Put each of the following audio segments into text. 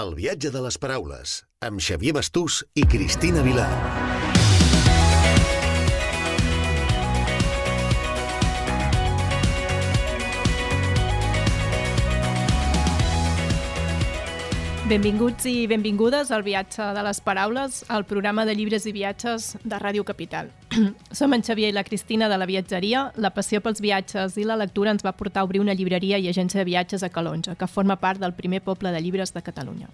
El viatge de les paraules, amb Xavier Bastús i Cristina Vilar. Benvinguts i benvingudes al viatge de les paraules, al programa de llibres i viatges de Ràdio Capital. Som en Xavier i la Cristina de la viatgeria. La passió pels viatges i la lectura ens va portar a obrir una llibreria i agència de viatges a Calonja, que forma part del primer poble de llibres de Catalunya.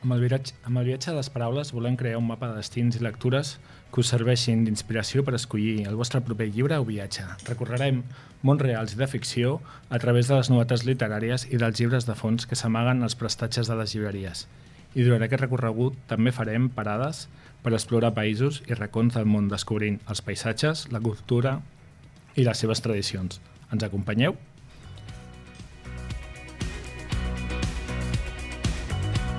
Amb el, viatge, amb el viatge de les paraules volem crear un mapa de destins i lectures que us serveixin d'inspiració per escollir el vostre proper llibre o viatge. Recorrerem mons reals i de ficció a través de les novetats literàries i dels llibres de fons que s'amaguen als prestatges de les llibreries. I durant aquest recorregut també farem parades per explorar països i racons del món descobrint els paisatges, la cultura i les seves tradicions. Ens acompanyeu?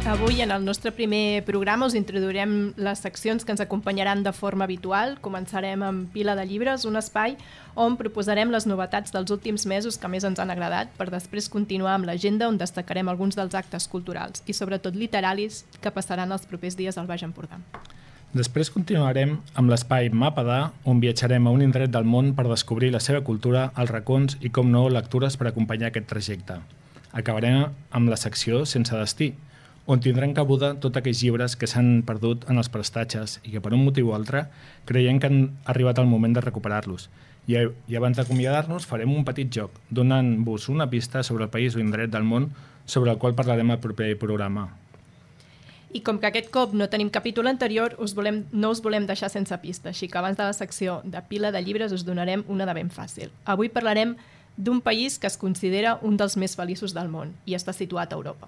Avui, en el nostre primer programa, us introduirem les seccions que ens acompanyaran de forma habitual. Començarem amb Pila de Llibres, un espai on proposarem les novetats dels últims mesos que més ens han agradat, per després continuar amb l'agenda on destacarem alguns dels actes culturals i sobretot literalis que passaran els propers dies al Baix Empordà. Després continuarem amb l'espai Mapa d'A, on viatjarem a un indret del món per descobrir la seva cultura, els racons i, com no, lectures per acompanyar aquest trajecte. Acabarem amb la secció Sense destí, on tindran cabuda tots aquells llibres que s'han perdut en els prestatges i que per un motiu o altre creiem que han arribat el moment de recuperar-los. I, I abans d'acomiadar-nos farem un petit joc, donant-vos una pista sobre el país o indret del món sobre el qual parlarem al proper programa. I com que aquest cop no tenim capítol anterior, us volem, no us volem deixar sense pista, així que abans de la secció de pila de llibres us donarem una de ben fàcil. Avui parlarem d'un país que es considera un dels més feliços del món i està situat a Europa.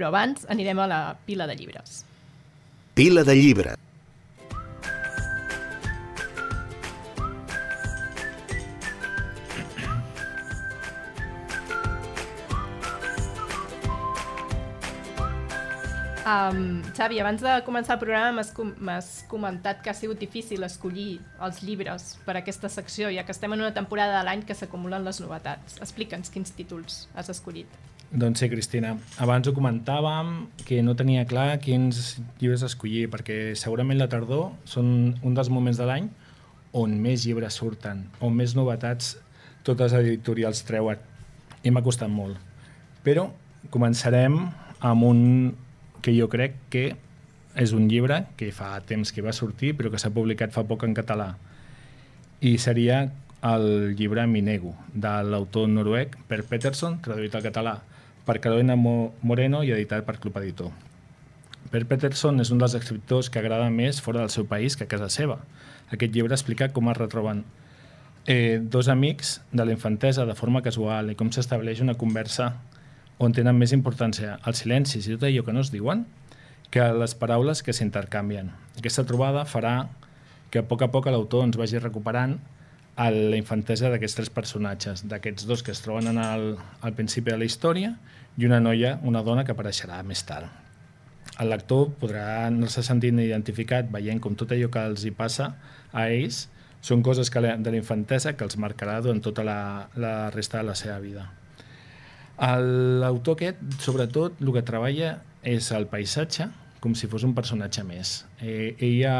Però abans anirem a la pila de llibres. Pila de llibre. Um, Xavi, abans de començar el programa m'has com comentat que ha sigut difícil escollir els llibres per a aquesta secció, ja que estem en una temporada de l'any que s'acumulen les novetats. Explica'ns quins títols has escollit. Doncs sí, Cristina. Abans ho comentàvem que no tenia clar quins llibres escollir, perquè segurament la tardor són un dels moments de l'any on més llibres surten, on més novetats totes les editorials treuen. I m'ha costat molt. Però començarem amb un que jo crec que és un llibre que fa temps que va sortir però que s'ha publicat fa poc en català i seria el llibre Minego de l'autor noruec Per Peterson, traduït al català per Carolina Moreno i editat per Club Editor. Per Peterson és un dels escriptors que agrada més fora del seu país que a casa seva. Aquest llibre explica com es retroben eh, dos amics de la infantesa de forma casual i com s'estableix una conversa on tenen més importància els silencis i tot allò que no es diuen que les paraules que s'intercanvien. Aquesta trobada farà que a poc a poc l'autor ens vagi recuperant a la infantesa d'aquests tres personatges, d'aquests dos que es troben en el, al principi de la història i una noia, una dona que apareixerà més tard. El lector podrà anar-se sentint identificat veient com tot allò que els hi passa a ells són coses que de la infantesa que els marcarà durant tota la, la resta de la seva vida. L'autor aquest, sobretot, el que treballa és el paisatge, com si fos un personatge més. Eh, ella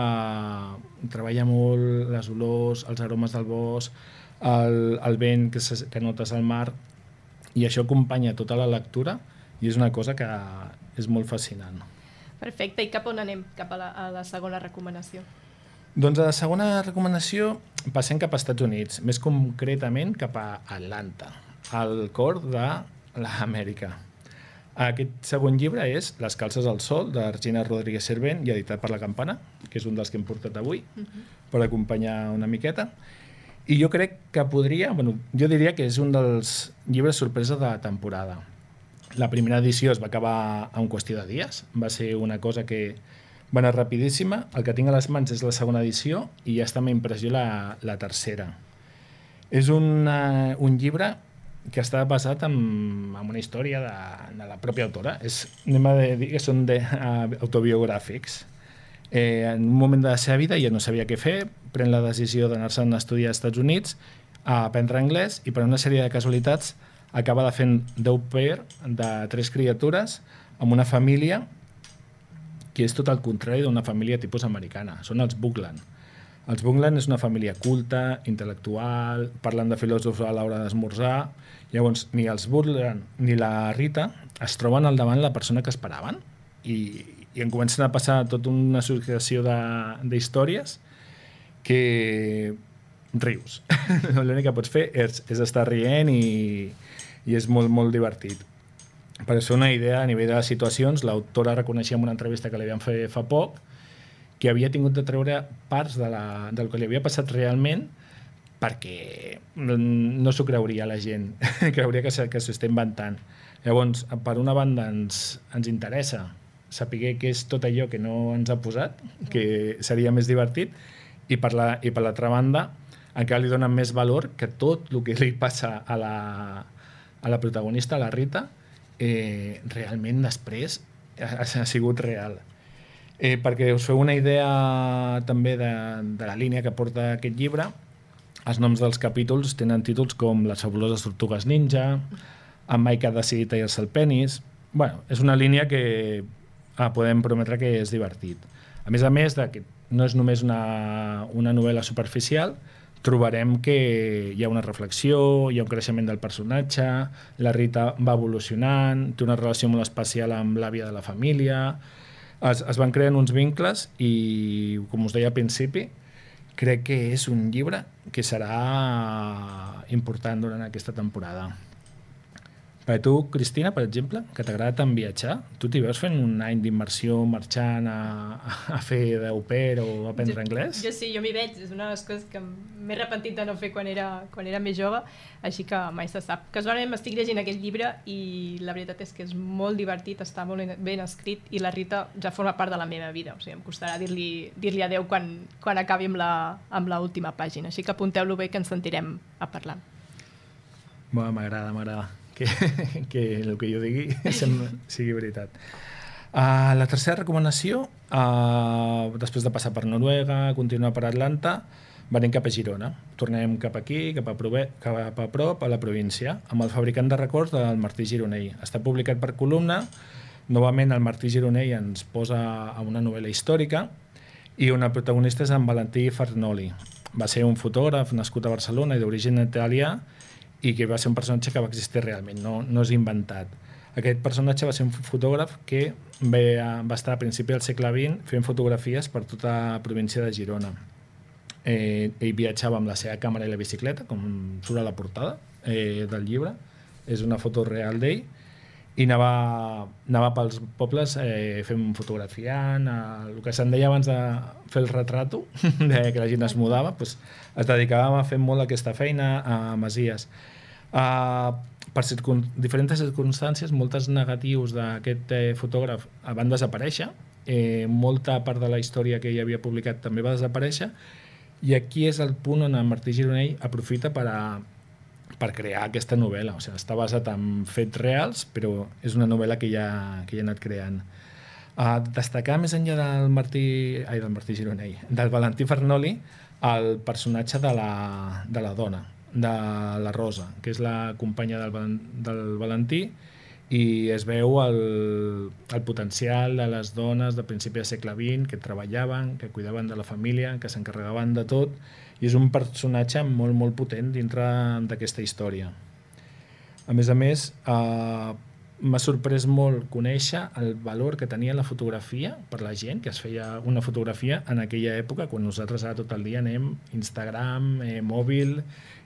treballa molt les olors, els aromes del bosc, el, el vent que, se, que notes al mar, i això acompanya tota la lectura i és una cosa que és molt fascinant. Perfecte, i cap on anem? Cap a la, a la segona recomanació. Doncs a la segona recomanació passem cap als Estats Units, més concretament cap a Atlanta, al cor de l'Amèrica. Aquest segon llibre és Les calces al sol, de Regina Rodríguez Servent i editat per La Campana, que és un dels que hem portat avui, uh -huh. per acompanyar una miqueta. I jo crec que podria, bueno, jo diria que és un dels llibres sorpresa de la temporada. La primera edició es va acabar en qüestió de dies, va ser una cosa que va anar rapidíssima. El que tinc a les mans és la segona edició i ja està amb impressió la, la tercera. És una, un llibre que està basat en, en una història de, de la pròpia autora. És, anem a dir que són de, uh, autobiogràfics. Eh, en un moment de la seva vida ja no sabia què fer, pren la decisió d'anar-se a estudiar als Estats Units a aprendre anglès i per una sèrie de casualitats acaba de fent d'au pair de tres criatures amb una família que és tot el contrari d'una família tipus americana. Són els Bugland. Els Bugland és una família culta, intel·lectual, parlen de filòsofs a l'hora d'esmorzar. Llavors, ni els Bugland ni la Rita es troben al davant la persona que esperaven i, i en comencen a passar tota una associació d'històries que rius. L'únic que pots fer és, és estar rient i, i és molt, molt divertit. Per això una idea a nivell de situacions, l'autora reconeixia en una entrevista que li havien fet fa poc que havia tingut de treure parts de la, del que li havia passat realment perquè no s'ho creuria la gent, creuria que s'està inventant. Llavors, per una banda ens, ens interessa saber què és tot allò que no ens ha posat, que seria més divertit, i per l'altra la, banda encara li donen més valor que tot el que li passa a la, a la protagonista, a la Rita, eh, realment després ha, ha sigut real. Eh, perquè us feu una idea també de, de la línia que porta aquest llibre, els noms dels capítols tenen títols com Les fabuloses tortugues ninja, En Mike ha decidit tallar-se el penis... bueno, és una línia que ah, podem prometre que és divertit. A més a més, de que no és només una, una novel·la superficial, trobarem que hi ha una reflexió, hi ha un creixement del personatge, la Rita va evolucionant, té una relació molt especial amb l'àvia de la família, es, es van creant uns vincles i, com us deia al principi, crec que és un llibre que serà important durant aquesta temporada. Per tu, Cristina, per exemple, que t'agrada tant viatjar, tu t'hi veus fent un any d'immersió marxant a, a fer d'au pair o a aprendre jo, anglès? Jo sí, jo m'hi veig. És una de les coses que m'he repentit de no fer quan era, quan era més jove, així que mai se sap. Casualment m'estic llegint aquest llibre i la veritat és que és molt divertit, està molt ben escrit i la Rita ja forma part de la meva vida. O sigui, em costarà dir-li dir, -li, adeu quan, quan acabi amb l'última pàgina. Així que apunteu-lo bé que ens sentirem a parlar. M'agrada, m'agrada que, que el que jo digui sigui veritat. Uh, la tercera recomanació, uh, després de passar per Noruega, continuar per Atlanta, venim cap a Girona. Tornem cap aquí, cap a, Prove cap a prop, a la província, amb el fabricant de records del Martí Gironell. Està publicat per columna, novament el Martí Gironell ens posa a una novel·la històrica i una protagonista és en Valentí Farnoli. Va ser un fotògraf nascut a Barcelona i d'origen italià i que va ser un personatge que va existir realment, no, no és inventat. Aquest personatge va ser un fotògraf que va, va estar a principi del segle XX fent fotografies per tota la província de Girona. Eh, ell viatjava amb la seva càmera i la bicicleta, com surt a la portada eh, del llibre. És una foto real d'ell i anava, anava pels pobles eh, fent fotografiant, eh, el que se'n deia abans de fer el retrato, de que la gent es mudava, pues, es dedicava a fer molt aquesta feina a Masies. Uh, per circun diferents circumstàncies, moltes negatius d'aquest eh, fotògraf van desaparèixer, eh, molta part de la història que ell havia publicat també va desaparèixer, i aquí és el punt on el Martí Gironell aprofita per a, per crear aquesta novel·la. O sigui, està basat en fets reals, però és una novel·la que ja, que ja ha anat creant. Uh, destacar més enllà del Martí, ai, del Martí Gironell, del Valentí Fernoli, el personatge de la, de la dona, de la Rosa, que és la companya del, del Valentí, i es veu el, el potencial de les dones de principi del segle XX que treballaven, que cuidaven de la família, que s'encarregaven de tot, i és un personatge molt, molt potent dintre d'aquesta història. A més a més, eh, m'ha sorprès molt conèixer el valor que tenia la fotografia per la gent, que es feia una fotografia en aquella època, quan nosaltres ara tot el dia anem Instagram, eh, mòbil,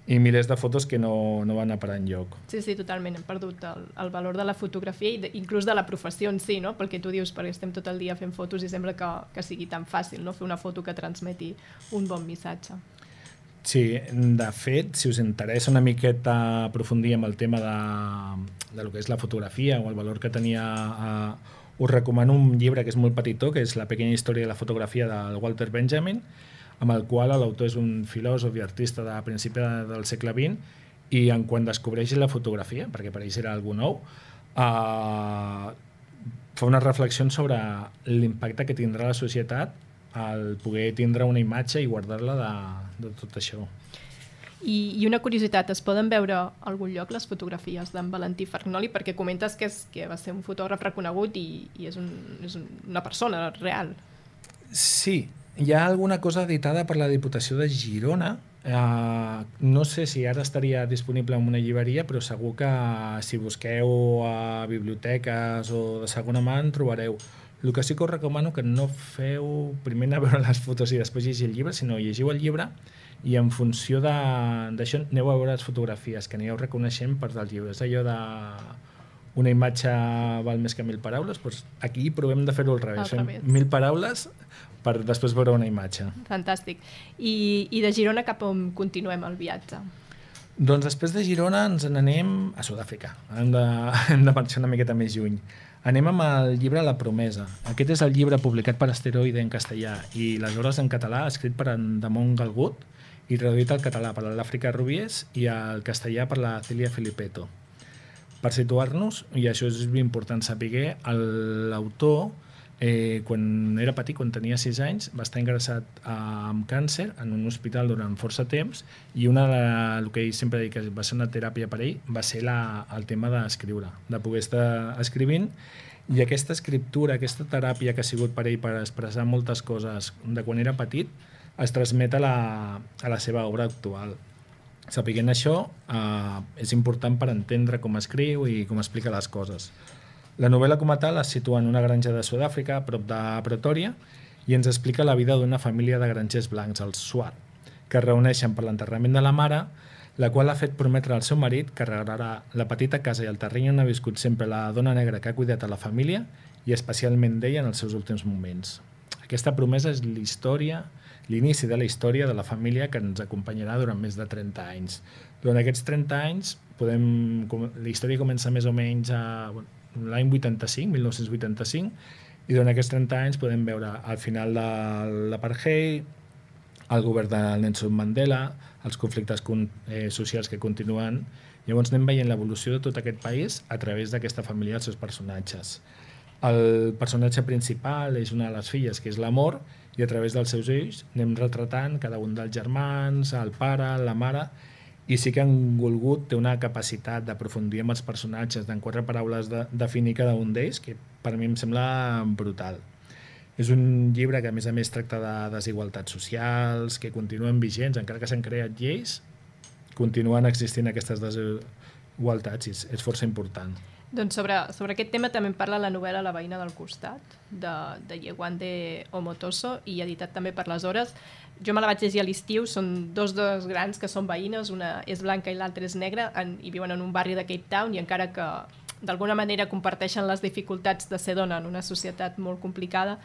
i milers de fotos que no, no van a parar enlloc. Sí, sí, totalment. Hem perdut el, el valor de la fotografia i de, inclús de la professió en si, no? Perquè tu dius, perquè estem tot el dia fent fotos i sembla que, que sigui tan fàcil, no? Fer una foto que transmeti un bon missatge. Sí, de fet, si us interessa una miqueta aprofundir amb el tema de, de lo que és la fotografia o el valor que tenia, eh, us recomano un llibre que és molt petitó, que és La pequeña història de la fotografia del Walter Benjamin, amb el qual l'autor és un filòsof i artista de principi del segle XX i en quan descobreix la fotografia, perquè per ells era algú nou, eh, fa una reflexió sobre l'impacte que tindrà la societat el poder tindre una imatge i guardar-la de, de tot això. I, I una curiositat, es poden veure a algun lloc les fotografies d'en Valentí Fargnoli? Perquè comentes que, és, que va ser un fotògraf reconegut i, i és, un, és una persona real. Sí, hi ha alguna cosa editada per la Diputació de Girona. Uh, no sé si ara estaria disponible en una llibreria, però segur que si busqueu a biblioteques o de segona mà en trobareu. El que sí que us recomano que no feu primer anar a veure les fotos i després llegir el llibre, sinó llegiu el llibre i en funció d'això aneu a veure les fotografies que aneu reconeixent per del llibre. És allò de una imatge val més que mil paraules, doncs aquí provem de fer-ho al revés. Al revés. Fem mil paraules per després veure una imatge. Fantàstic. I, I de Girona cap on continuem el viatge? Doncs després de Girona ens n'anem a Sud-àfrica. Hem de, hem de marxar una miqueta més lluny. Anem amb el llibre La promesa. Aquest és el llibre publicat per Asteroide en castellà i les hores en català, escrit per en Damon Galgut i traduït al català per l'Àfrica Rubies i al castellà per la Celia Filipetto. Per situar-nos, i això és important saber, l'autor, eh, quan era petit, quan tenia 6 anys, va estar ingressat eh, amb càncer en un hospital durant força temps i una de, el que ell sempre dic que va ser una teràpia per ell va ser la, el tema d'escriure, de poder estar escrivint i aquesta escriptura, aquesta teràpia que ha sigut per ell per expressar moltes coses de quan era petit, es transmet a la, a la seva obra actual. Sapiguent això, eh, és important per entendre com escriu i com explica les coses. La novel·la com a tal es situa en una granja de Sud-àfrica, prop de Pretoria, i ens explica la vida d'una família de grangers blancs, els Swat, que es reuneixen per l'enterrament de la mare, la qual ha fet prometre al seu marit que regalarà la petita casa i el terreny on ha viscut sempre la dona negra que ha cuidat a la família i especialment d'ella en els seus últims moments. Aquesta promesa és l'història l'inici de la història de la família que ens acompanyarà durant més de 30 anys. Durant aquests 30 anys, podem, la història comença més o menys a bueno, l'any 85, 1985, i durant aquests 30 anys podem veure al final de l'apartheid, el govern de Nelson Mandela, els conflictes eh, socials que continuen. Llavors anem veient l'evolució de tot aquest país a través d'aquesta família i els seus personatges. El personatge principal és una de les filles, que és l'amor, i a través dels seus ulls anem retratant cada un dels germans, el pare, la mare, i sí que han volgut té una capacitat d'aprofundir amb els personatges, d'en quatre paraules de definir cada un d'ells, que per mi em sembla brutal. És un llibre que a més a més tracta de desigualtats socials, que continuen vigents, encara que s'han creat lleis, continuen existint aquestes desigualtats i és, és força important. Doncs sobre, sobre aquest tema també parla la novel·la La veïna del costat, de, de Yewande Omotoso, i editat també per les hores. Jo me la vaig llegir a l'estiu, són dos dos grans que són veïnes, una és blanca i l'altra és negra, en, i viuen en un barri de Cape Town, i encara que d'alguna manera comparteixen les dificultats de ser dona en una societat molt complicada,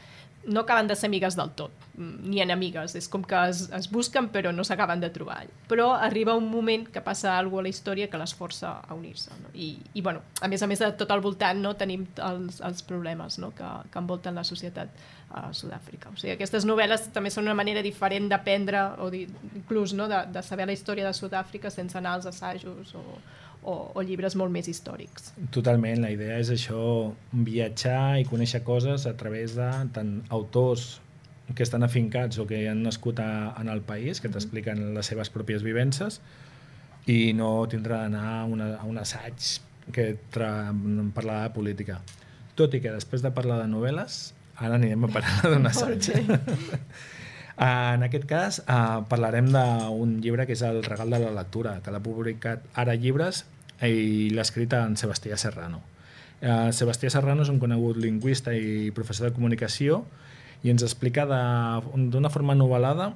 no acaben de ser amigues del tot, ni enemigues, és com que es, es busquen però no s'acaben de trobar. Però arriba un moment que passa alguna a la història que les força a unir-se. No? I, I, bueno, a més a més de tot al voltant no, tenim els, els problemes no? que, que envolten la societat a Sud-àfrica. O sigui, aquestes novel·les també són una manera diferent d'aprendre o inclús no? de, de saber la història de Sud-àfrica sense anar als assajos o, o, o llibres molt més històrics. Totalment, la idea és això, viatjar i conèixer coses a través de tant autors que estan afincats o que han nascut a, en el país, que t'expliquen les seves pròpies vivències, i no tindrà d'anar a, una, a un assaig que parlarà de política. Tot i que després de parlar de novel·les, ara anirem a parlar d'un assaig. En aquest cas eh, parlarem d'un llibre que és El regal de la lectura, que l'ha publicat Ara Llibres i l'ha escrit en Sebastià Serrano. Eh, Sebastià Serrano és un conegut lingüista i professor de comunicació i ens explica d'una forma novel·lada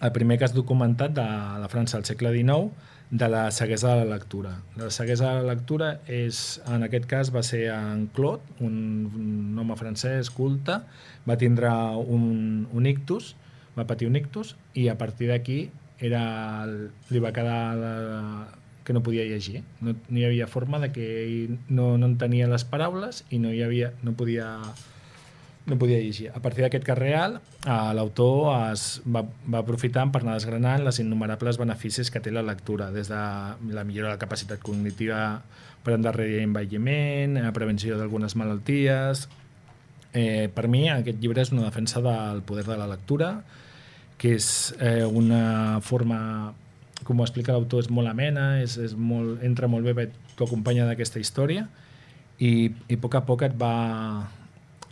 el primer cas documentat de la França al segle XIX de la ceguesa de la lectura. La ceguesa de la lectura és, en aquest cas va ser en Claude, un, home francès culte, va tindre un, un ictus va patir un ictus i a partir d'aquí era, li va quedar la, que no podia llegir. No, no hi havia forma de que ell no, no entenia les paraules i no, hi havia, no, podia, no podia llegir. A partir d'aquest cas real, eh, l'autor es va, va aprofitar per anar desgranant les innumerables beneficis que té la lectura, des de la millora de la capacitat cognitiva per endarrerir envelliment, a prevenció d'algunes malalties, Eh, per mi aquest llibre és una defensa del poder de la lectura, que és eh, una forma com ho explica l'autor, és molt amena, és, és molt, entra molt bé, t'ho acompanya d'aquesta història i, i a poc a poc et va,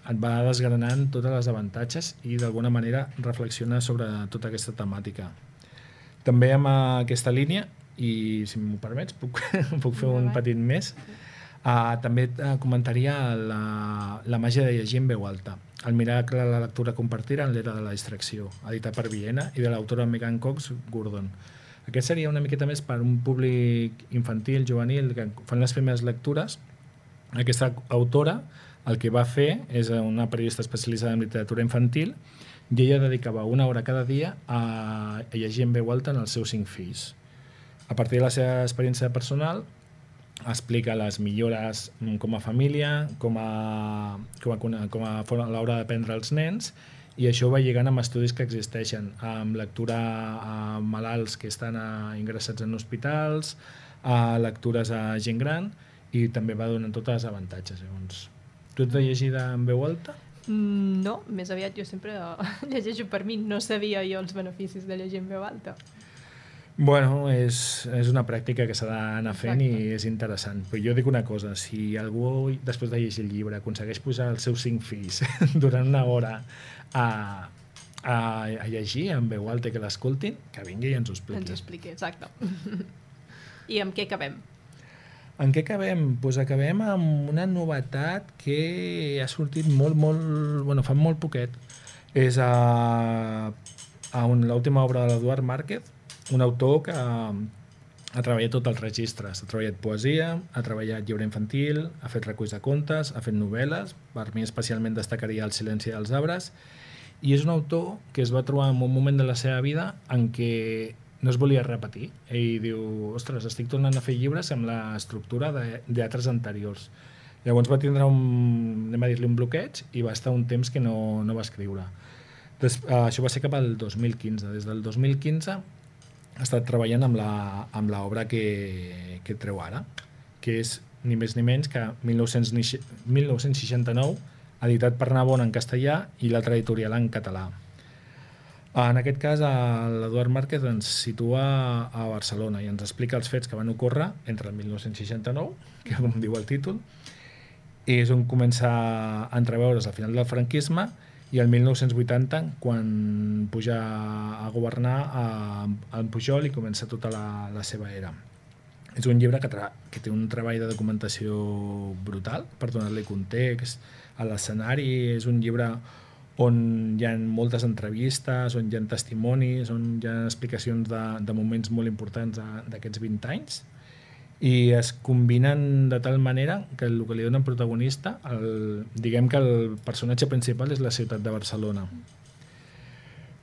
et va desgranant totes les avantatges i d'alguna manera reflexiona sobre tota aquesta temàtica. També amb aquesta línia, i si m'ho permets, puc, puc fer un petit més, uh, també uh, comentaria la, la màgia de llegir en veu alta. El miracle de la lectura compartida en l'era de la distracció, editat per Viena i de l'autora Megan Cox Gordon. Aquest seria una miqueta més per un públic infantil, juvenil, que fan les primeres lectures. Aquesta autora el que va fer és una periodista especialitzada en literatura infantil i ella dedicava una hora cada dia a, llegir en veu alta en els seus cinc fills. A partir de la seva experiència personal, explica les millores com a família, com a, com a, com a, a l'hora d'aprendre els nens, i això va lligant amb estudis que existeixen, amb lectura a malalts que estan a, ingressats en hospitals, a lectures a gent gran, i també va donant tots els avantatges. Llavors, tu ets de llegida en veu alta? Mm, no, més aviat jo sempre llegeixo per mi, no sabia jo els beneficis de llegir en veu alta. Bueno, és, és una pràctica que s'ha d'anar fent Exacte. i és interessant. Però jo dic una cosa, si algú després de llegir el llibre aconsegueix posar els seus cinc fills durant una hora a, a, a llegir en veu alta que l'escoltin, que vingui i ens ho expliqui. Ens ho expliqui, exacte. I amb què acabem? En què acabem? Doncs pues acabem amb una novetat que ha sortit molt, molt... Bueno, fa molt poquet. És a, a l'última obra de l'Eduard Márquez, un autor que ha treballat tots els registres. Ha treballat poesia, ha treballat llibre infantil, ha fet reculls de contes, ha fet novel·les, per mi especialment destacaria El silenci dels arbres, i és un autor que es va trobar en un moment de la seva vida en què no es volia repetir. Ell diu, ostres, estic tornant a fer llibres amb l'estructura d'altres anteriors. Llavors va tindre un, anem a dir-li, un bloqueig i va estar un temps que no, no va escriure. Des, uh, això va ser cap al 2015. Des del 2015 ha estat treballant amb l'obra que, que treu ara, que és ni més ni menys que 1900, 1969, editat per Navon en castellà i l'altra editorial en català. En aquest cas, l'Eduard Márquez ens situa a Barcelona i ens explica els fets que van ocórrer entre el 1969, que com diu el títol, és on comença a entreveure's al final del franquisme i el 1980 quan puja a governar a, a Pujol i comença tota la, la seva era. És un llibre que, que té un treball de documentació brutal per donar-li context a l'escenari, és un llibre on hi ha moltes entrevistes, on hi ha testimonis, on hi ha explicacions de, de moments molt importants d'aquests 20 anys i es combinen de tal manera que el que li donen protagonista, el, diguem que el personatge principal és la ciutat de Barcelona.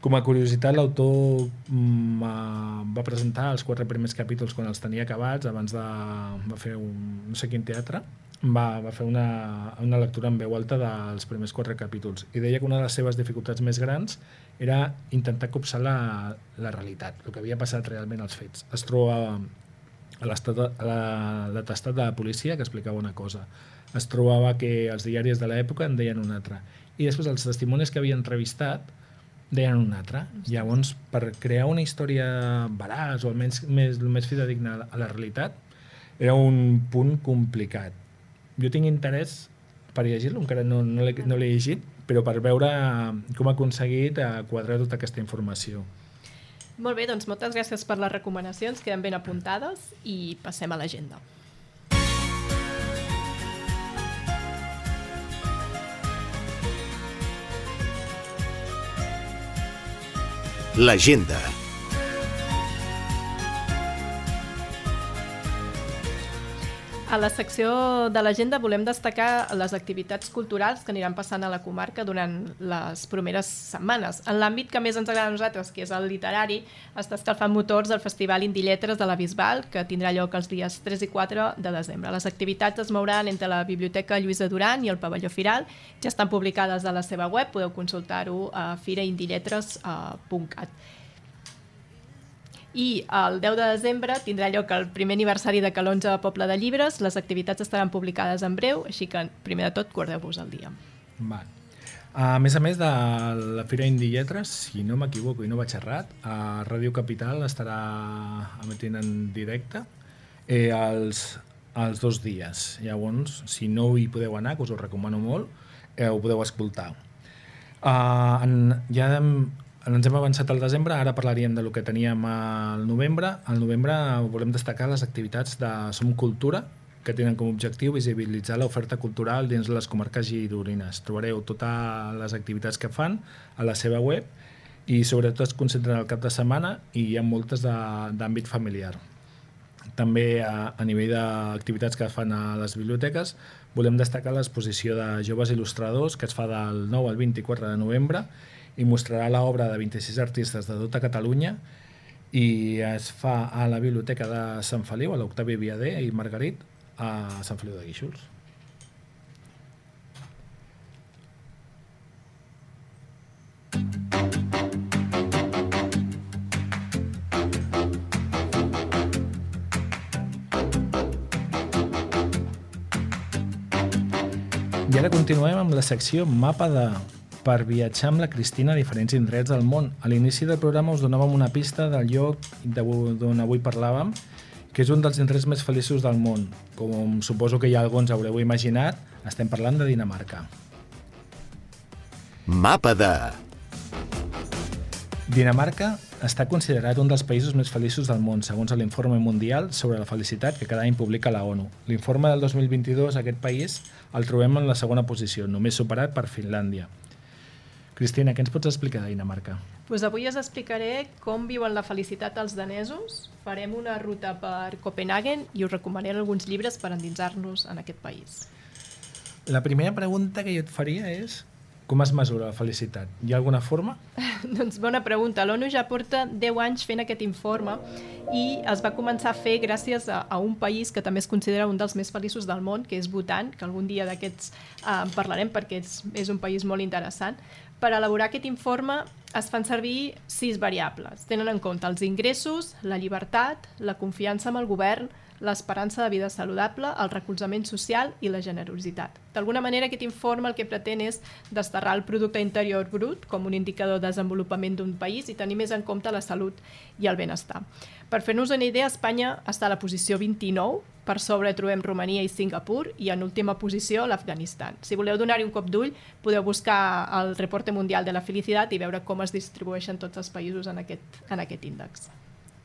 Com a curiositat, l'autor mm, va presentar els quatre primers capítols quan els tenia acabats, abans de va fer un, no sé quin teatre, va, va fer una, una lectura en veu alta dels primers quatre capítols i deia que una de les seves dificultats més grans era intentar copsar la, la realitat, el que havia passat realment als fets. Es troba a l'atestat de la policia que explicava una cosa. Es trobava que els diaris de l'època en deien una altra. I després els testimonis que havia entrevistat deien una altra. Llavors, per crear una història veraç o almenys més, més fidedigna a la realitat, era un punt complicat jo tinc interès per llegir-lo, encara no, no l'he no llegit, però per veure com ha aconseguit quadrar tota aquesta informació. Molt bé, doncs moltes gràcies per les recomanacions, queden ben apuntades i passem a l'agenda. L'agenda. A la secció de l'agenda volem destacar les activitats culturals que aniran passant a la comarca durant les primeres setmanes. En l'àmbit que més ens agrada a nosaltres, que és el literari, està escalfant motors del Festival Indi Lletres de la Bisbal, que tindrà lloc els dies 3 i 4 de desembre. Les activitats es mouran entre la Biblioteca Lluïsa Duran i el Pavelló Firal. Ja estan publicades a la seva web, podeu consultar-ho a firaindilletres.cat. I el 10 de desembre tindrà lloc el primer aniversari de Calonja de Poble de Llibres. Les activitats estaran publicades en breu, així que, primer de tot, guardeu-vos el dia. Val. A més a més de la Fira Indi Lletres, si no m'equivoco i no vaig errat, a Ràdio Capital estarà emetent en directe eh, els, els dos dies. Llavors, si no hi podeu anar, que us ho recomano molt, eh, ho podeu escoltar. Uh, en, ja hem, ens hem avançat al desembre, ara parlaríem de lo que teníem al novembre. Al novembre volem destacar les activitats de Som Cultura, que tenen com a objectiu visibilitzar l'oferta cultural dins les comarques gironines. Trobareu totes les activitats que fan a la seva web i sobretot es concentren al cap de setmana i hi ha moltes d'àmbit familiar. També a, a nivell d'activitats que fan a les biblioteques volem destacar l'exposició de joves il·lustradors que es fa del 9 al 24 de novembre i mostrarà l'obra de 26 artistes de tota Catalunya i es fa a la Biblioteca de Sant Feliu, a l'Octavi Viader i Margarit, a Sant Feliu de Guíxols. I ara continuem amb la secció Mapa de per viatjar amb la Cristina a diferents indrets del món. A l'inici del programa us donàvem una pista del lloc d'on avui parlàvem, que és un dels indrets més feliços del món. Com suposo que ja alguns haureu imaginat, estem parlant de Dinamarca. Mapa de... Dinamarca està considerat un dels països més feliços del món, segons l'informe mundial sobre la felicitat que cada any publica la ONU. L'informe del 2022 a aquest país el trobem en la segona posició, només superat per Finlàndia. Cristina, què ens pots explicar de Dinamarca? Pues avui us explicaré com viuen la felicitat els danesos. Farem una ruta per Copenhagen i us recomanaré alguns llibres per endinsar-nos en aquest país. La primera pregunta que jo et faria és com es mesura la felicitat? Hi ha alguna forma? doncs bona pregunta. L'ONU ja porta 10 anys fent aquest informe i es va començar a fer gràcies a, a un país que també es considera un dels més feliços del món, que és Bhutan, que algun dia d'aquests eh, parlarem perquè és, és un país molt interessant per elaborar aquest informe es fan servir sis variables. Tenen en compte els ingressos, la llibertat, la confiança en el govern, l'esperança de vida saludable, el recolzament social i la generositat. D'alguna manera, aquest informe el que pretén és desterrar el producte interior brut com un indicador de desenvolupament d'un país i tenir més en compte la salut i el benestar. Per fer-nos una idea, Espanya està a la posició 29, per sobre trobem Romania i Singapur i en última posició l'Afganistan. Si voleu donar-hi un cop d'ull, podeu buscar el Reporte Mundial de la Felicitat i veure com es distribueixen tots els països en aquest, en aquest índex.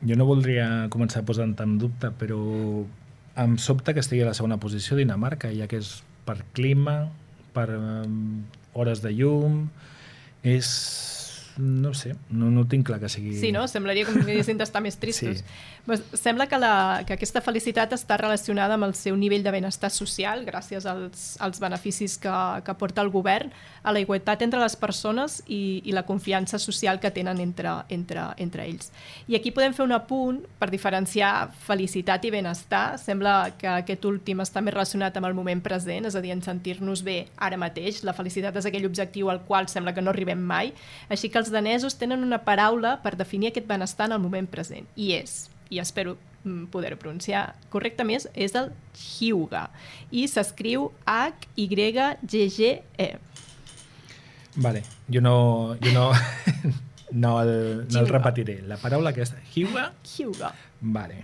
Jo no voldria començar posant en dubte, però em sobta que estigui a la segona posició Dinamarca, ja que és per clima, per um, hores de llum, és no sé, no, no tinc clar que sigui... Sí, no? Semblaria com si haguessin d'estar més tristos. Sí. Pues, sembla que, la, que aquesta felicitat està relacionada amb el seu nivell de benestar social gràcies als, als beneficis que, que porta el govern, a la igualtat entre les persones i, i la confiança social que tenen entre, entre, entre ells. I aquí podem fer un apunt per diferenciar felicitat i benestar. Sembla que aquest últim està més relacionat amb el moment present, és a dir, en sentir-nos bé ara mateix. La felicitat és aquell objectiu al qual sembla que no arribem mai. Així que els danesos tenen una paraula per definir aquest benestar en el moment present, i és i espero mm, poder-ho pronunciar correctament, és el Hyuga. I s'escriu H-Y-G-G-E. Vale, jo no, jo no, no, el, no el repetiré. La paraula aquesta, Hyuga? Hyuga. Vale.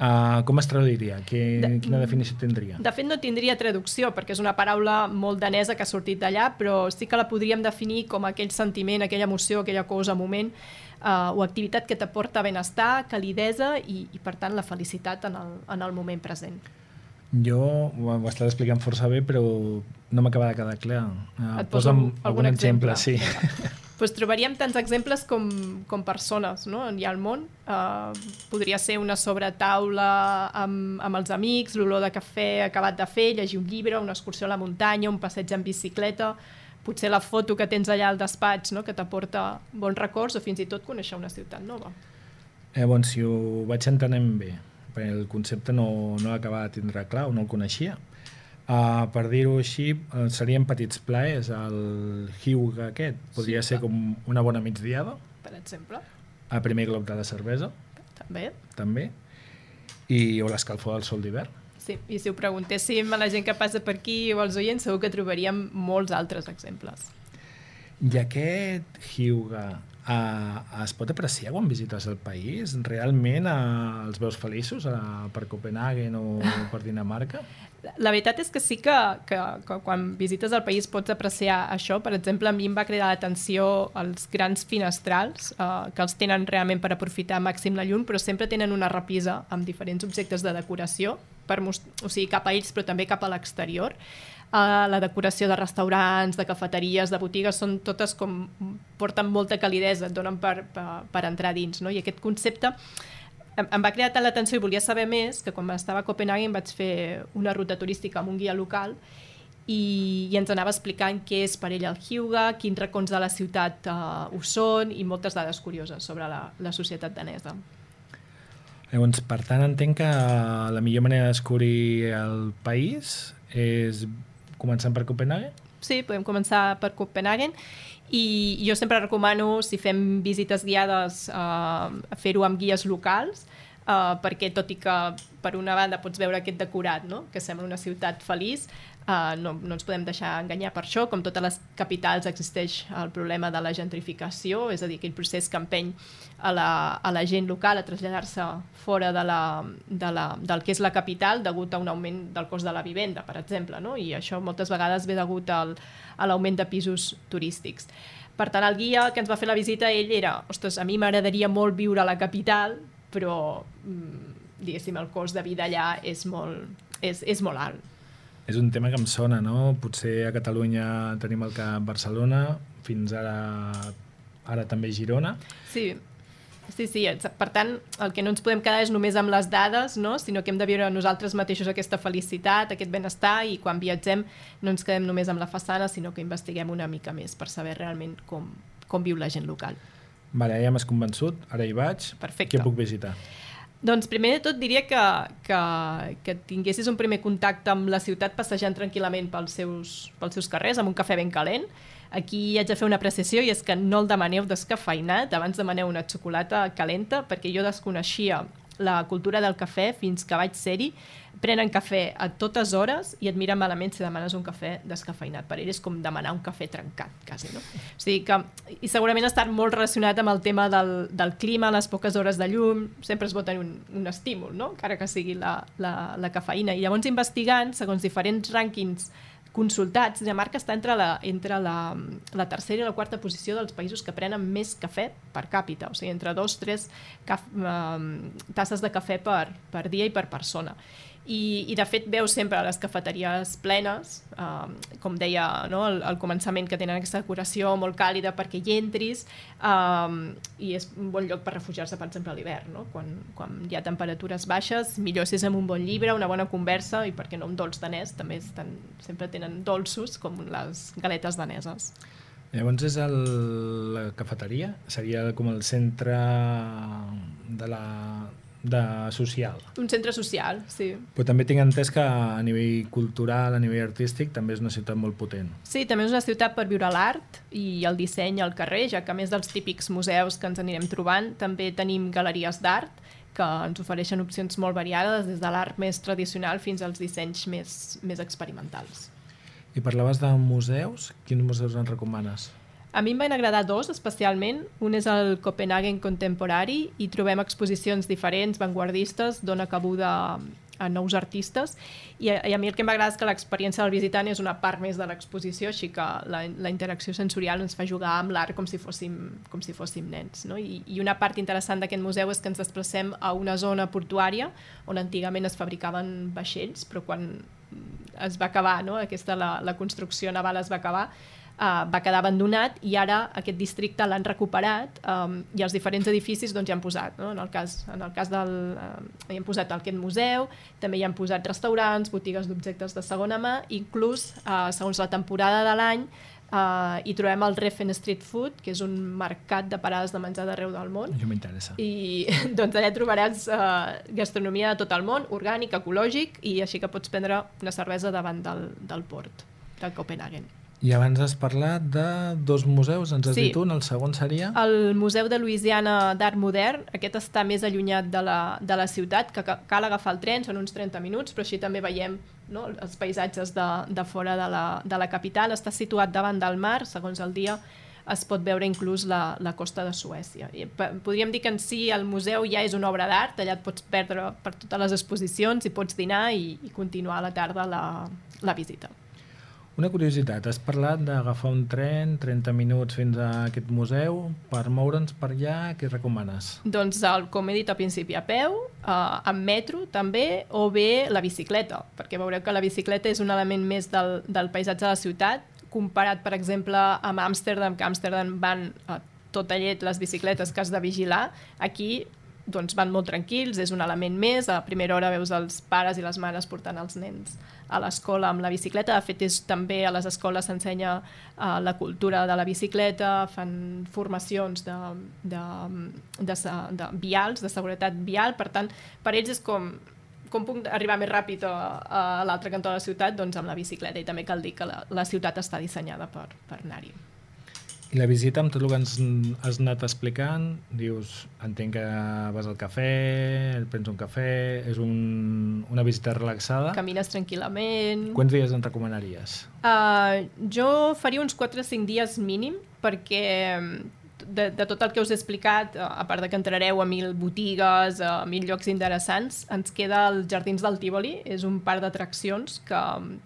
Uh, com es traduiria? Que, de, quina definició tindria? De fet, no tindria traducció, perquè és una paraula molt danesa que ha sortit d'allà, però sí que la podríem definir com aquell sentiment, aquella emoció, aquella cosa, moment, uh, o activitat que t'aporta benestar, calidesa i, i, per tant, la felicitat en el, en el moment present. Jo ho estàs explicant força bé, però no m'acaba de quedar clar. Uh, Et poso algun, algun exemple? exemple sí. pues trobaríem tants exemples com, com persones no? hi ha al món. Uh, podria ser una sobretaula amb, amb els amics, l'olor de cafè acabat de fer, llegir un llibre, una excursió a la muntanya, un passeig en bicicleta potser la foto que tens allà al despatx no? que t'aporta bons records o fins i tot conèixer una ciutat nova. Eh, bon, si ho vaig entenent bé, perquè el concepte no, no l'acabava de tindre clar o no el coneixia. Uh, per dir-ho així, uh, serien petits plaers, el hiuga aquest podria sí, ser com una bona migdiada. Per exemple. A primer glob de la cervesa. També. També. I, o l'escalfor del sol d'hivern. Sí, i si ho preguntéssim a la gent que passa per aquí o als oients, segur que trobaríem molts altres exemples. I aquest Hyuga uh, es pot apreciar quan visites el país? Realment uh, els veus feliços uh, per Copenhagen o per Dinamarca? La veritat és que sí que, que, que quan visites el país pots apreciar això. Per exemple, a mi em va cridar l'atenció els grans finestrals, eh, que els tenen realment per aprofitar màxim la llum, però sempre tenen una repisa amb diferents objectes de decoració, per o sigui, cap a ells, però també cap a l'exterior. Uh, la decoració de restaurants, de cafeteries, de botigues, són totes com... porten molta calidesa, et donen per, per, per entrar dins, no? I aquest concepte em, em va cridar tant l'atenció i volia saber més que quan estava a Copenhagen vaig fer una ruta turística amb un guia local i, i ens anava explicant què és per ell el Hyuga, quins racons de la ciutat uh, ho són i moltes dades curioses sobre la, la societat danesa. Llavors, per tant, entenc que la millor manera de descobrir el país és Començant per Copenhagen? Sí, podem començar per Copenhagen i jo sempre recomano, si fem visites guiades, eh, fer-ho amb guies locals, eh, perquè tot i que per una banda pots veure aquest decorat, no? que sembla una ciutat feliç, Uh, no, no ens podem deixar enganyar per això. Com totes les capitals existeix el problema de la gentrificació, és a dir, aquell procés que empeny a la, a la gent local a traslladar-se fora de la, de la, del que és la capital degut a un augment del cost de la vivenda, per exemple, no? i això moltes vegades ve degut al, a l'augment de pisos turístics. Per tant, el guia que ens va fer la visita, ell era, ostres, a mi m'agradaria molt viure a la capital, però, mm, diguéssim, el cost de vida allà és molt, és, és molt alt és un tema que em sona, no? Potser a Catalunya tenim el Camp Barcelona, fins ara ara també Girona. Sí, Sí, sí, per tant, el que no ens podem quedar és només amb les dades, no? sinó que hem de viure nosaltres mateixos aquesta felicitat, aquest benestar, i quan viatgem no ens quedem només amb la façana, sinó que investiguem una mica més per saber realment com, com viu la gent local. Vale, ja m'has convençut, ara hi vaig. Perfecte. Què puc visitar? Doncs primer de tot diria que, que, que tinguessis un primer contacte amb la ciutat passejant tranquil·lament pels seus, pels seus carrers amb un cafè ben calent. Aquí haig de fer una apreciació i és que no el demaneu descafeinat, abans demaneu una xocolata calenta perquè jo desconeixia la cultura del cafè fins que vaig ser-hi prenen cafè a totes hores i et miren malament si demanes un cafè descafeinat. Per ell és com demanar un cafè trencat, quasi, no? O sigui que, i segurament ha estat molt relacionat amb el tema del, del clima, les poques hores de llum, sempre es pot tenir un, un estímul, no? encara que sigui la, la, la cafeïna. I llavors investigant, segons diferents rànquings consultats, Dinamarca està entre, la, entre la, la tercera i la quarta posició dels països que prenen més cafè per càpita, o sigui, entre dos, tres caf, eh, tasses de cafè per, per dia i per persona i, i de fet veus sempre les cafeteries plenes, um, com deia no, al, al començament, que tenen aquesta decoració molt càlida perquè hi entris, um, i és un bon lloc per refugiar-se, per exemple, a l'hivern, no? quan, quan hi ha temperatures baixes, millor si és amb un bon llibre, una bona conversa, i perquè no un dolç danès, també estan, sempre tenen dolços, com les galetes daneses. Llavors és el, la cafeteria? Seria com el centre de la, de social. Un centre social, sí. Però també tinc entès que a nivell cultural, a nivell artístic, també és una ciutat molt potent. Sí, també és una ciutat per viure l'art i el disseny al carrer, ja que a més dels típics museus que ens anirem trobant, també tenim galeries d'art que ens ofereixen opcions molt variades, des de l'art més tradicional fins als dissenys més, més experimentals. I parlaves de museus, quins museus ens recomanes? A mi em van agradar dos especialment. Un és el Copenhagen Contemporary i trobem exposicions diferents, vanguardistes, dona cabuda a nous artistes i a, i a mi el que m'agrada és que l'experiència del visitant és una part més de l'exposició, així que la, la interacció sensorial ens fa jugar amb l'art com si fóssim, com si fóssim nens. No? I, I una part interessant d'aquest museu és que ens desplacem a una zona portuària on antigament es fabricaven vaixells, però quan es va acabar, no? aquesta la, la construcció naval es va acabar, uh, va quedar abandonat i ara aquest districte l'han recuperat um, i els diferents edificis doncs, hi han posat. No? En, el cas, en el cas del... Uh, hi han posat aquest museu, també hi han posat restaurants, botigues d'objectes de segona mà, inclús, uh, segons la temporada de l'any, Uh, hi trobem el Reffen Street Food, que és un mercat de parades de menjar d'arreu del món. Això m'interessa. I doncs allà trobaràs uh, gastronomia de tot el món, orgànic, ecològic, i així que pots prendre una cervesa davant del, del port de Copenhagen. I abans has parlat de dos museus, ens has sí. dit un, el segon seria? El Museu de Louisiana d'Art Modern, aquest està més allunyat de la, de la ciutat, que cal agafar el tren, són uns 30 minuts, però així també veiem no, els paisatges de, de fora de la, de la capital. Està situat davant del mar, segons el dia es pot veure inclús la, la costa de Suècia. I podríem dir que en si el museu ja és una obra d'art, allà et pots perdre per totes les exposicions i pots dinar i, i continuar a la tarda la, la visita. Una curiositat, has parlat d'agafar un tren 30 minuts fins a aquest museu. Per moure'ns per allà, què recomanes? Doncs, el, com he dit al principi, a peu, eh, amb metro també, o bé la bicicleta, perquè veureu que la bicicleta és un element més del, del paisatge de la ciutat, comparat, per exemple, amb Amsterdam, que a Amsterdam van a tota llet les bicicletes que has de vigilar, aquí doncs van molt tranquils, és un element més, a primera hora veus els pares i les mares portant els nens a l'escola amb la bicicleta, de fet és, també a les escoles s'ensenya uh, la cultura de la bicicleta, fan formacions de, de, de, de, de vials, de seguretat vial, per tant, per ells és com com puc arribar més ràpid a, a l'altre cantó de la ciutat? Doncs amb la bicicleta i també cal dir que la, la ciutat està dissenyada per, per anar-hi. I la visita, amb tot el que ens has anat explicant, dius, entenc que vas al cafè, et prens un cafè, és un, una visita relaxada. Camines tranquil·lament. Quants dies en recomanaries? Uh, jo faria uns 4 o 5 dies mínim, perquè de, de tot el que us he explicat, eh, a part de que entrareu a mil botigues, a mil llocs interessants, ens queda els Jardins del Tívoli, és un parc d'atraccions que,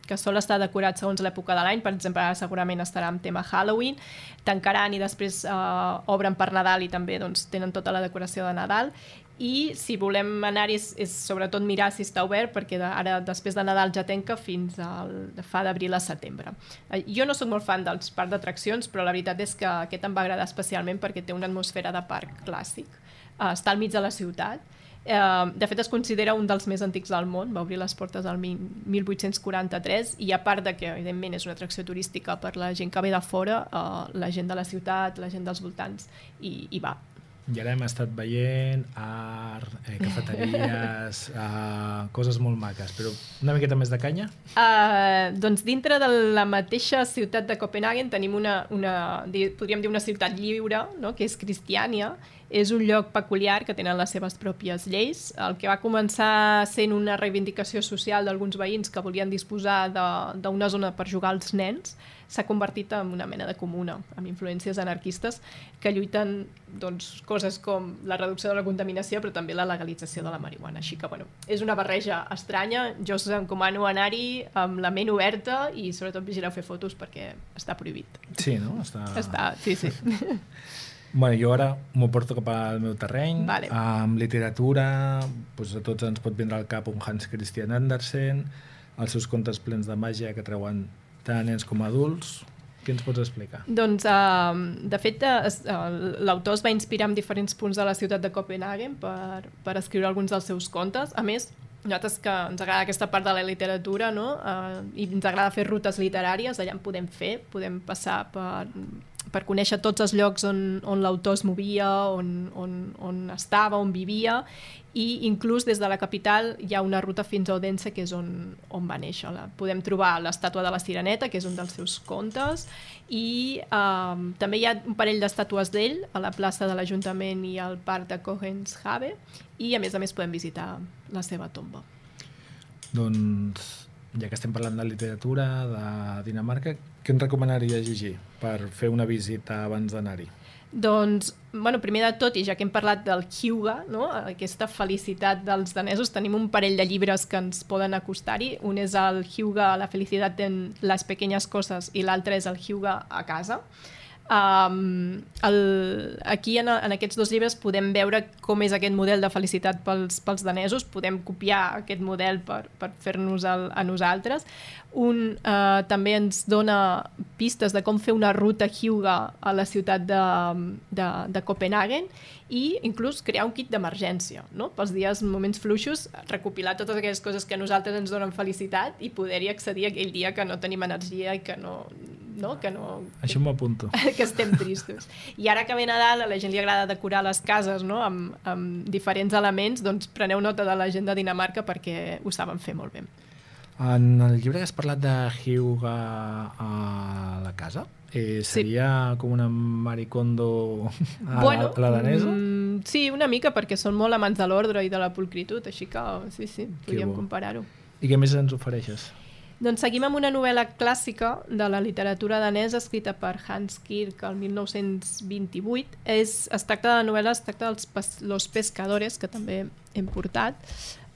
que sol estar decorat segons l'època de l'any, per exemple, segurament estarà amb tema Halloween, tancaran i després eh, obren per Nadal i també doncs, tenen tota la decoració de Nadal, i si volem anar-hi és, és sobretot mirar si està obert perquè de, ara després de Nadal ja tenca fins al, fa d'abril a setembre. Eh, jo no sóc molt fan dels parcs d'atraccions però la veritat és que aquest em va agradar especialment perquè té una atmosfera de parc clàssic. Uh, està al mig de la ciutat Uh, de fet, es considera un dels més antics del món, va obrir les portes el 1843 i a part de que, evidentment, és una atracció turística per la gent que ve de fora, uh, la gent de la ciutat, la gent dels voltants, i, hi va. I ara hem estat veient art, eh, cafeteries, eh, coses molt maques, però una miqueta més de canya? Uh, doncs dintre de la mateixa ciutat de Copenhagen tenim una, una podríem dir una ciutat lliure, no? que és Cristiania, és un lloc peculiar que tenen les seves pròpies lleis. El que va començar sent una reivindicació social d'alguns veïns que volien disposar d'una zona per jugar als nens s'ha convertit en una mena de comuna, amb influències anarquistes que lluiten doncs, coses com la reducció de la contaminació però també la legalització de la marihuana. Així que, bueno, és una barreja estranya. Jo us encomano anar-hi amb la ment oberta i sobretot vigileu fer fotos perquè està prohibit. Sí, no? Està... Està, sí, sí. Bueno, jo ara m'ho porto cap al meu terreny. Vale. Amb literatura, doncs a tots ens pot vindre al cap un Hans Christian Andersen, els seus contes plens de màgia que treuen tant nens com adults. Què ens pots explicar? Doncs, uh, de fet, uh, l'autor es va inspirar en diferents punts de la ciutat de Copenhagen per, per escriure alguns dels seus contes. A més, nosaltres que ens agrada aquesta part de la literatura no? uh, i ens agrada fer rutes literàries, allà en podem fer, podem passar per, per conèixer tots els llocs on, on l'autor es movia, on, on, on estava, on vivia i inclús des de la capital hi ha una ruta fins a Odense que és on, on va néixer. La, podem trobar l'estàtua de la Sireneta, que és un dels seus contes, i eh, també hi ha un parell d'estàtues d'ell a la plaça de l'Ajuntament i al parc de Kogenshave, i a més a més podem visitar la seva tomba. Doncs, ja que estem parlant de literatura de Dinamarca, què ens recomanaria llegir per fer una visita abans d'anar-hi? Doncs, bueno, primer de tot, i ja que hem parlat del Hyuga, no? aquesta felicitat dels danesos, tenim un parell de llibres que ens poden acostar-hi. Un és el Hyuga, la felicitat en les pequeñes coses, i l'altre és el Hyuga a casa. Um, el, aquí en, en aquests dos llibres podem veure com és aquest model de felicitat pels, pels danesos, podem copiar aquest model per, per fer-nos a nosaltres. Un uh, també ens dona pistes de com fer una ruta Hyuga a la ciutat de, de, de Copenhagen i inclús crear un kit d'emergència, no? pels dies, moments fluixos, recopilar totes aquelles coses que a nosaltres ens donen felicitat i poder-hi accedir aquell dia que no tenim energia i que no, no? Que no Això m'ho apunto. Que estem tristos. I ara que ve Nadal, a la gent li agrada decorar les cases no? amb, amb diferents elements, doncs preneu nota de la gent de Dinamarca perquè ho saben fer molt bé. En el llibre que has parlat de Hyuga a la casa, eh, seria sí. com una maricondo a, bueno, la, a la danesa? Mm, sí, una mica, perquè són molt amants de l'ordre i de la pulcritud, així que sí, sí, podríem comparar-ho. I què més ens ofereixes? Doncs seguim amb una novel·la clàssica de la literatura danesa escrita per Hans Kirk el 1928. És, es tracta de la novel·la, es tracta dels pes, Los Pescadores, que també hem portat.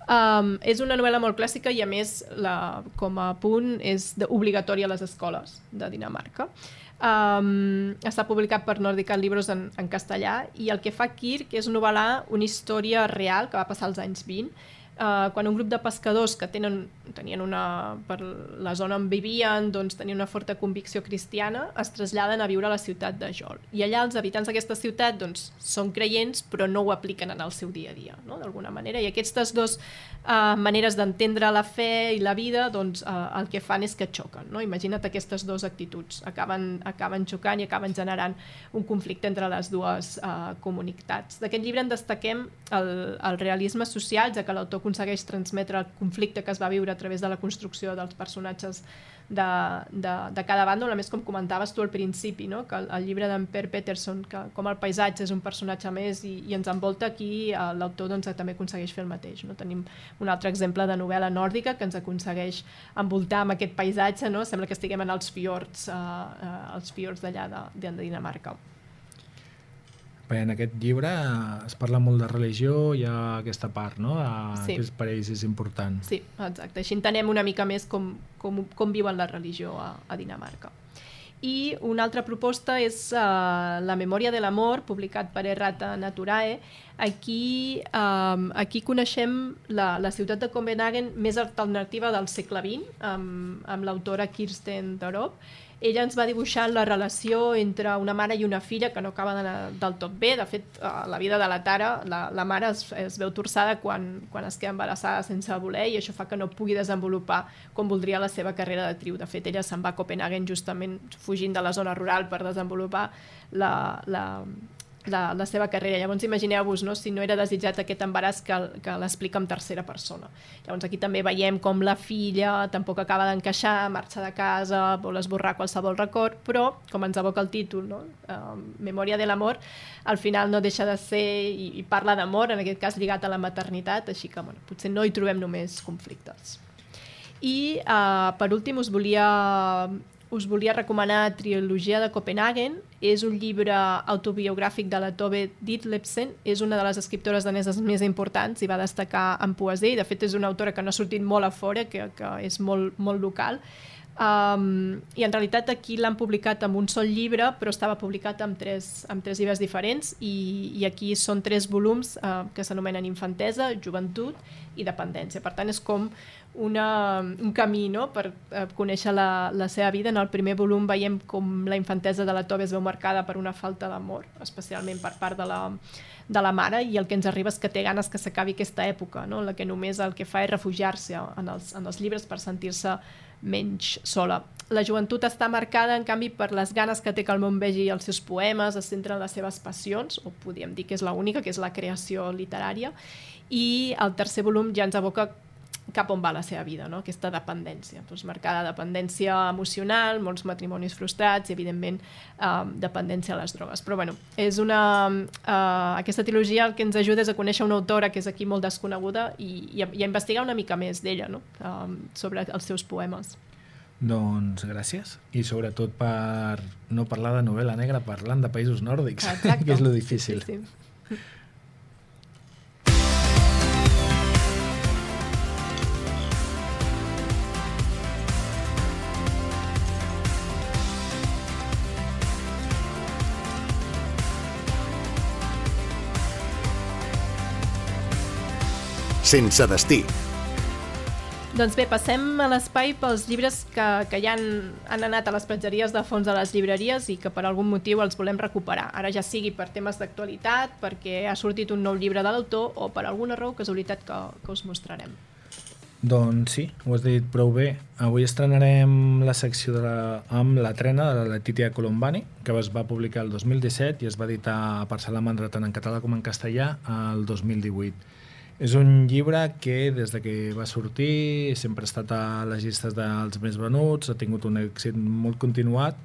Um, és una novel·la molt clàssica i a més la, com a punt és obligatòria a les escoles de Dinamarca. Um, està publicat per Nordica Libros en, en castellà i el que fa Kirk és novel·lar una història real que va passar als anys 20 Uh, quan un grup de pescadors que tenen, tenien una, per la zona on vivien doncs, tenien una forta convicció cristiana es traslladen a viure a la ciutat de Jol. I allà els habitants d'aquesta ciutat doncs, són creients però no ho apliquen en el seu dia a dia, no? d'alguna manera. I aquestes dues uh, maneres d'entendre la fe i la vida doncs, uh, el que fan és que xoquen. No? Imagina't aquestes dues actituds. Acaben, acaben xocant i acaben generant un conflicte entre les dues uh, comunitats. D'aquest llibre en destaquem el, el realisme social, ja que l'autor aconsegueix transmetre el conflicte que es va viure a través de la construcció dels personatges de, de, de cada bàndol, a més com comentaves tu al principi, no? que el, el llibre d'en Per Peterson, que com el paisatge és un personatge més i, i ens envolta aquí, eh, l'autor doncs, també aconsegueix fer el mateix. No? Tenim un altre exemple de novel·la nòrdica que ens aconsegueix envoltar amb aquest paisatge, no? sembla que estiguem en els fiords, eh, eh, els fiords d'allà de, de Dinamarca. Bé, en aquest llibre es parla molt de religió, hi ha aquesta part, no?, de, Sí. que per ells és important. Sí, exacte. Així entenem una mica més com, com, com viuen la religió a, a Dinamarca. I una altra proposta és uh, La memòria de l'amor, publicat per Errata Naturae. Aquí, um, aquí coneixem la, la ciutat de Copenhagen més alternativa del segle XX, amb, amb l'autora Kirsten Dorop. Ella ens va dibuixant la relació entre una mare i una filla que no acaba d'anar del tot bé. De fet, uh, la vida de la Tara, la, la mare es, es veu torçada quan, quan es queda embarassada sense voler i això fa que no pugui desenvolupar com voldria la seva carrera d'actriu. De fet, ella se'n va a Copenhagen justament fugint de la zona rural per desenvolupar la, la, la, la seva carrera. Llavors imagineu-vos no? si no era desitjat aquest embaràs que, que l'explica en tercera persona. Llavors aquí també veiem com la filla tampoc acaba d'encaixar, marxa de casa, vol esborrar qualsevol record, però, com ens evoca el títol, no? uh, Memòria de l'amor, al final no deixa de ser i, i parla d'amor, en aquest cas lligat a la maternitat, així que bueno, potser no hi trobem només conflictes. I uh, per últim us volia us volia recomanar Trilogia de Copenhagen. És un llibre autobiogràfic de la Tove Ditlevsen. És una de les escriptores daneses més importants i va destacar en poesia. I, de fet, és una autora que no ha sortit molt a fora, que, que és molt, molt local. Um, I en realitat aquí l'han publicat amb un sol llibre, però estava publicat amb tres, amb tres llibres diferents i, i aquí són tres volums uh, que s'anomenen infantesa, joventut i dependència. Per tant, és com una, un camí no? per uh, conèixer la, la seva vida. En el primer volum veiem com la infantesa de la Tove es veu marcada per una falta d'amor, especialment per part de la, de la mare, i el que ens arriba és que té ganes que s'acabi aquesta època, no? la que només el que fa és refugiar-se en, els, en els llibres per sentir-se menys sola. La joventut està marcada, en canvi, per les ganes que té que el món vegi els seus poemes, es centra en les seves passions, o podríem dir que és l'única, que és la creació literària, i el tercer volum ja ens aboca cap on va la seva vida, no? aquesta dependència. Doncs marcada dependència emocional, molts matrimonis frustrats i, evidentment, eh, dependència a les drogues. Però, bueno, és una, eh, aquesta trilogia el que ens ajuda és a conèixer una autora que és aquí molt desconeguda i, i, a, i a investigar una mica més d'ella, no? eh, sobre els seus poemes. Doncs gràcies. I sobretot per no parlar de novel·la negra parlant de països nòrdics, Exacte. que és lo difícil. Sí, sí. Sense destí. Doncs bé, passem a l'espai pels llibres que, que ja han, han anat a les platgeries de fons de les llibreries i que per algun motiu els volem recuperar. Ara ja sigui per temes d'actualitat, perquè ha sortit un nou llibre de l'autor o per alguna raó casualitat que, que us mostrarem. Doncs sí, ho has dit prou bé. Avui estrenarem la secció de la, amb la trena de la Letitia Colombani, que es va publicar el 2017 i es va editar per Salamandra tant en català com en castellà el 2018. És un llibre que des de que va sortir sempre ha estat a les llistes dels més venuts, ha tingut un èxit molt continuat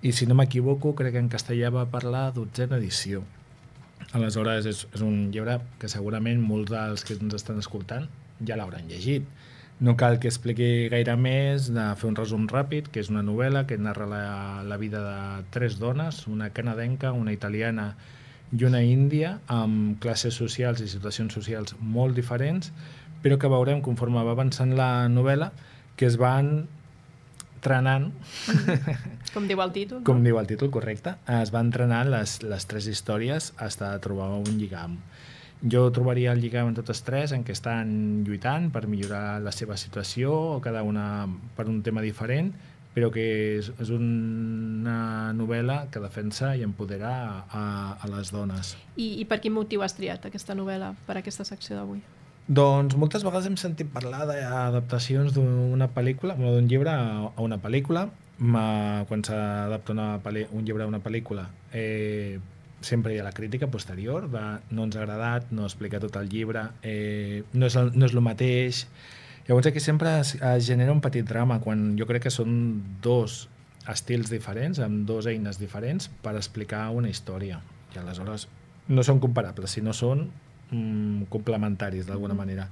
i si no m'equivoco crec que en castellà va per la dotzena edició. Aleshores és, és un llibre que segurament molts dels que ens estan escoltant ja l'hauran llegit. No cal que expliqui gaire més, de fer un resum ràpid, que és una novel·la que narra la, la vida de tres dones, una canadenca, una italiana i una índia, amb classes socials i situacions socials molt diferents, però que veurem conforme va avançant la novel·la que es van trenant Com diu el títol. com diu el títol, correcte, es van entrenant les, les tres històries fins a trobar un lligam. Jo trobaria el lligam en totes tres en què estan lluitant per millorar la seva situació, o cada una per un tema diferent, però que és, és una novel·la que defensa i empodera a, a les dones. I, I per quin motiu has triat aquesta novel·la per aquesta secció d'avui? Doncs moltes vegades hem sentit parlar d'adaptacions d'una pel·lícula, d'un llibre a una pel·lícula. Ma, quan s'adapta un llibre a una pel·lícula, eh, sempre hi ha la crítica posterior de no ens ha agradat, no explica tot el llibre, eh, no, és el, no és el mateix. Llavors aquí sempre es, es genera un petit drama quan jo crec que són dos estils diferents, amb dos eines diferents per explicar una història. I aleshores no són comparables, sinó són mm, complementaris d'alguna manera.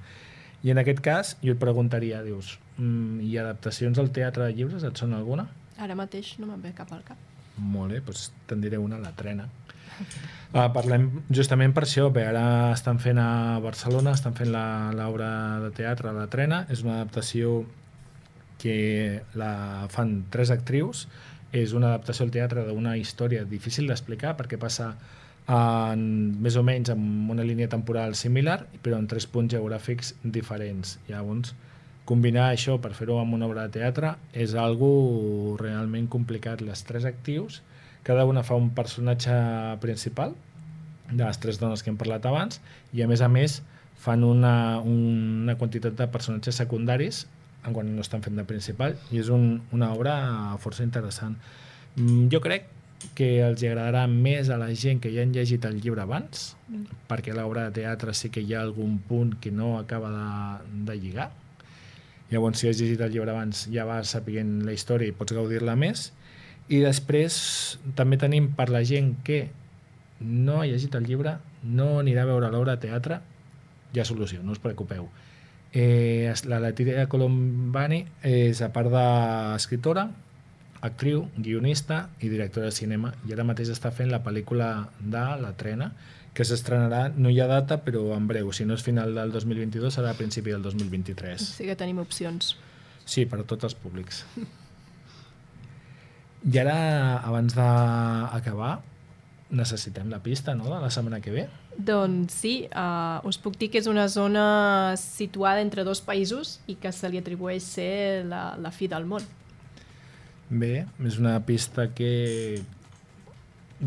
I en aquest cas jo et preguntaria, dius, mm, hi ha adaptacions al teatre de llibres? Et sona alguna? Ara mateix no me'n ve cap al cap. Molt bé, doncs te'n diré una, la trena. Uh, parlem justament per això, bé, ara estan fent a Barcelona, estan fent l'obra de teatre La Trena, és una adaptació que la fan tres actrius, és una adaptació al teatre d'una història difícil d'explicar perquè passa en, més o menys amb una línia temporal similar, però en tres punts geogràfics diferents. Llavors, combinar això per fer-ho amb una obra de teatre és algo realment complicat. Les tres actius, cada una fa un personatge principal, de les tres dones que hem parlat abans, i a més a més fan una, una quantitat de personatges secundaris en quan no estan fent de principal, i és un, una obra força interessant. Mm, Jo crec que els agradarà més a la gent que ja han llegit el llibre abans, Mm. perquè l'obra de teatre sí que hi ha algun punt que no acaba de, de lligar. Llavors, si has llegit el llibre abans, ja vas sapient la història i pots gaudir-la més. I després també tenim per la gent que no ha llegit el llibre, no anirà a veure l'obra de teatre, hi ha solució, no us preocupeu. Eh, la Letitia Colombani és, a part d'escriptora, actriu, guionista i directora de cinema i ara mateix està fent la pel·lícula de La Trena que s'estrenarà, no hi ha data però en breu, si no és final del 2022 serà a principi del 2023 Sí que tenim opcions. Sí, per a tots els públics i ara abans d'acabar necessitem la pista no? de la setmana que ve Doncs sí, uh, us puc dir que és una zona situada entre dos països i que se li atribueix ser la, la fi del món. Bé, és una pista que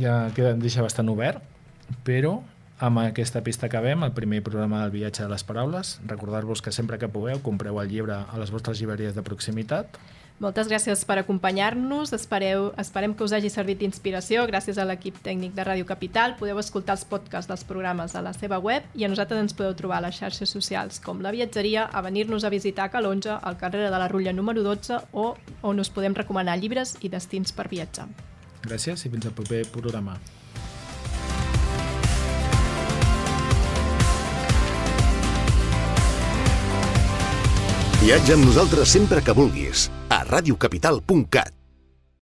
ja queda, deixa bastant obert, però amb aquesta pista acabem el primer programa del viatge de les paraules. Recordar-vos que sempre que pugueu compreu el llibre a les vostres llibreries de proximitat. Moltes gràcies per acompanyar-nos. Espereu, esperem que us hagi servit d'inspiració. Gràcies a l'equip tècnic de Ràdio Capital. Podeu escoltar els podcasts dels programes a la seva web i a nosaltres ens podeu trobar a les xarxes socials com la viatgeria, a venir-nos a visitar a Calonja, al carrer de la Rutlla número 12 o on us podem recomanar llibres i destins per viatjar. Gràcies i fins al proper programa. Viatja amb nosaltres sempre que vulguis a radiocapital.cat.